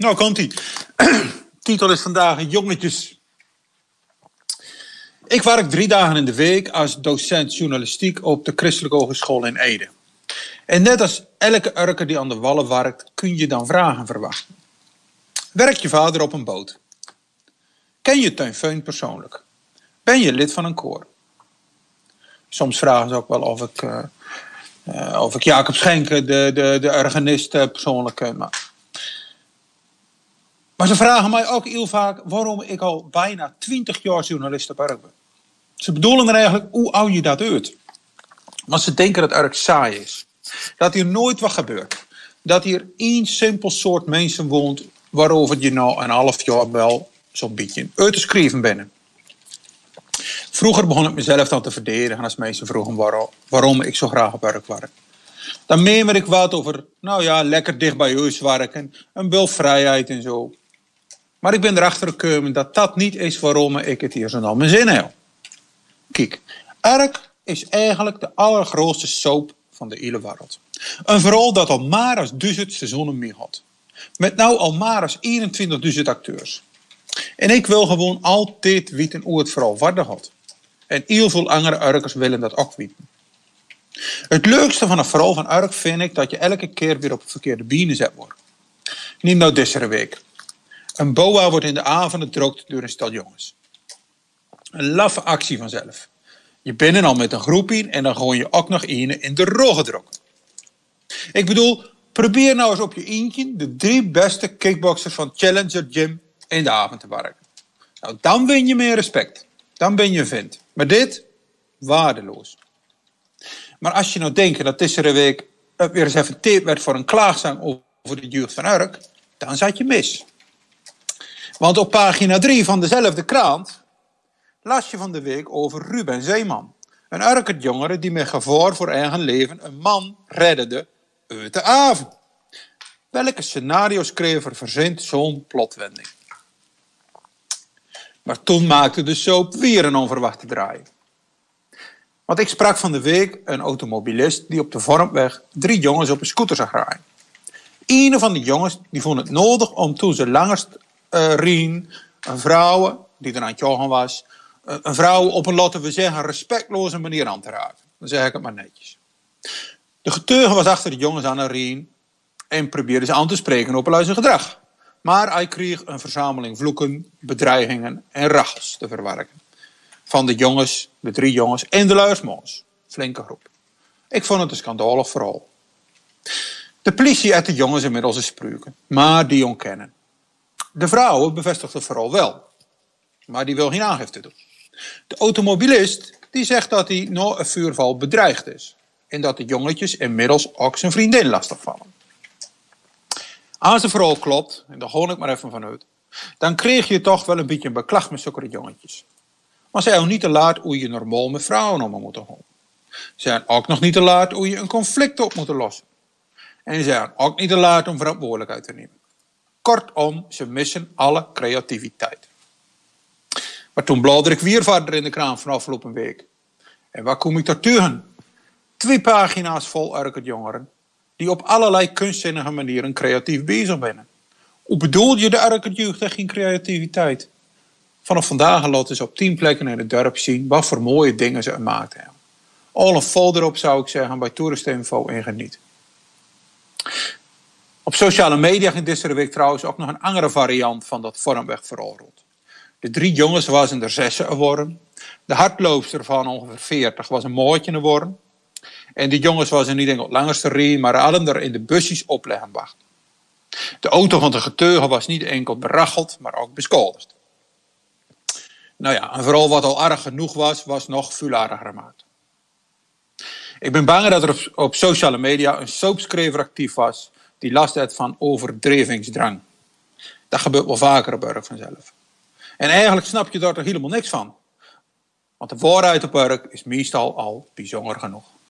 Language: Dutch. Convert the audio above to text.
Nou, komt ie. Titel is vandaag Jongetjes. Ik werk drie dagen in de week als docent journalistiek op de Christelijke Hogeschool in Ede. En net als elke urker die aan de wallen werkt, kun je dan vragen verwachten. Werkt je vader op een boot? Ken je Teun Feun persoonlijk? Ben je lid van een koor? Soms vragen ze ook wel of ik, uh, uh, of ik Jacob Schenken, de, de, de organist, uh, persoonlijk ken. Maar maar ze vragen mij ook heel vaak waarom ik al bijna 20 jaar journalist op werk ben. Ze bedoelen er eigenlijk hoe oud je dat uit. Want ze denken dat het erg saai is. Dat hier nooit wat gebeurt. Dat hier één simpel soort mensen woont waarover je nou een half jaar wel zo'n beetje uit te schrijven bent. Vroeger begon ik mezelf dan te verdedigen als mensen vroegen waarom, waarom ik zo graag op werk werk. Dan meemer ik wat over, nou ja, lekker dicht bij huis werken, een veel vrijheid en zo. Maar ik ben erachter gekomen dat dat niet is waarom ik het hier zo naar mijn zin heb. Kijk, Ark is eigenlijk de allergrootste soap van de hele wereld. Een verhaal dat al maar als duizend seizoenen meer had. Met nou al maar als 21.000 acteurs. En ik wil gewoon altijd weten hoe het vooral waarde had. En heel veel andere Arkers willen dat ook weten. Het leukste van een verhaal van Ark vind ik dat je elke keer weer op het verkeerde bienen zet wordt. Neem nou deze week. Een boa wordt in de avond gedrokt door een stel jongens. Een laffe actie vanzelf. Je bent al met een groep in en dan gooi je ook nog in in de gedrokt. Ik bedoel, probeer nou eens op je eentje de drie beste kickboxers van Challenger Gym in de avond te werken. Nou, dan win je meer respect. Dan ben je een vent. Maar dit, waardeloos. Maar als je nou denkt dat deze week weer eens even tijd werd voor een klaagzang over de jeugd van Urk, dan zat je mis. Want op pagina 3 van dezelfde krant las je van de week over Ruben Zeeman. Een Urkertjongere die met gevaar voor eigen leven een man reddde uit de avond. Welke scenario-schrijver verzint zo'n plotwending? Maar toen maakte de soap weer een onverwachte draai. Want ik sprak van de week een automobilist die op de Vormweg drie jongens op een scooter zag rijden. Een van die jongens die vond het nodig om toen ze langst uh, Rien, een vrouw die er aan het was, uh, een vrouw op een, laten we zeggen, respectloze manier aan te raken. Dan zeg ik het maar netjes. De getuige was achter de jongens aan een Rien en probeerde ze aan te spreken op zijn gedrag. Maar hij kreeg een verzameling vloeken, bedreigingen en rachels te verwerken. Van de jongens, de drie jongens en de luismons. Flinke groep. Ik vond het een schandalig verhaal. De politie heeft de jongens inmiddels gesproken, maar die ontkennen. De vrouw bevestigt het vooral wel, maar die wil geen aangifte doen. De automobilist die zegt dat hij na een vuurval bedreigd is en dat de jongetjes inmiddels ook zijn vriendin lastigvallen. Als het vooral klopt, en daar hoor ik maar even vanuit, dan kreeg je toch wel een beetje een beklag met zulke jongetjes. Maar ze zijn ook niet te laat hoe je normaal met vrouwen om moet gaan. Ze zijn ook nog niet te laat hoe je een conflict op moet lossen. En ze zijn ook niet te laat om verantwoordelijkheid te nemen. Kortom, ze missen alle creativiteit. Maar toen bladerde ik weer verder in de kraan van afgelopen week. En waar kom ik daar tegen? Twee pagina's vol Urket jongeren die op allerlei kunstzinnige manieren creatief bezig zijn. Hoe bedoel je de Urket jeugd en geen creativiteit? Vanaf vandaag laten ze op tien plekken in het dorp zien wat voor mooie dingen ze gemaakt hebben. Al een folder op zou ik zeggen bij Toeristeninfo en geniet. Op sociale media ging deze week trouwens ook nog een andere variant van dat vormweg verhaal rond. De drie jongens was er zessen geworden. De hardloopster van ongeveer 40 was een mootje geworden. En die jongens was er niet enkel langs te maar hadden er in de busjes op leggen wachten. De auto van de getuige was niet enkel beracheld, maar ook beschuldigd. Nou ja, en vooral wat al erg genoeg was, was nog veel gemaakt. Ik ben bang dat er op, sociale media een soapschrijver actief was die last heeft van overdrevingsdrang. Dat gebeurt wel vaker op werk vanzelf. En eigenlijk snap je daar toch helemaal niks van. Want de waarheid op is meestal al bijzonder genoeg.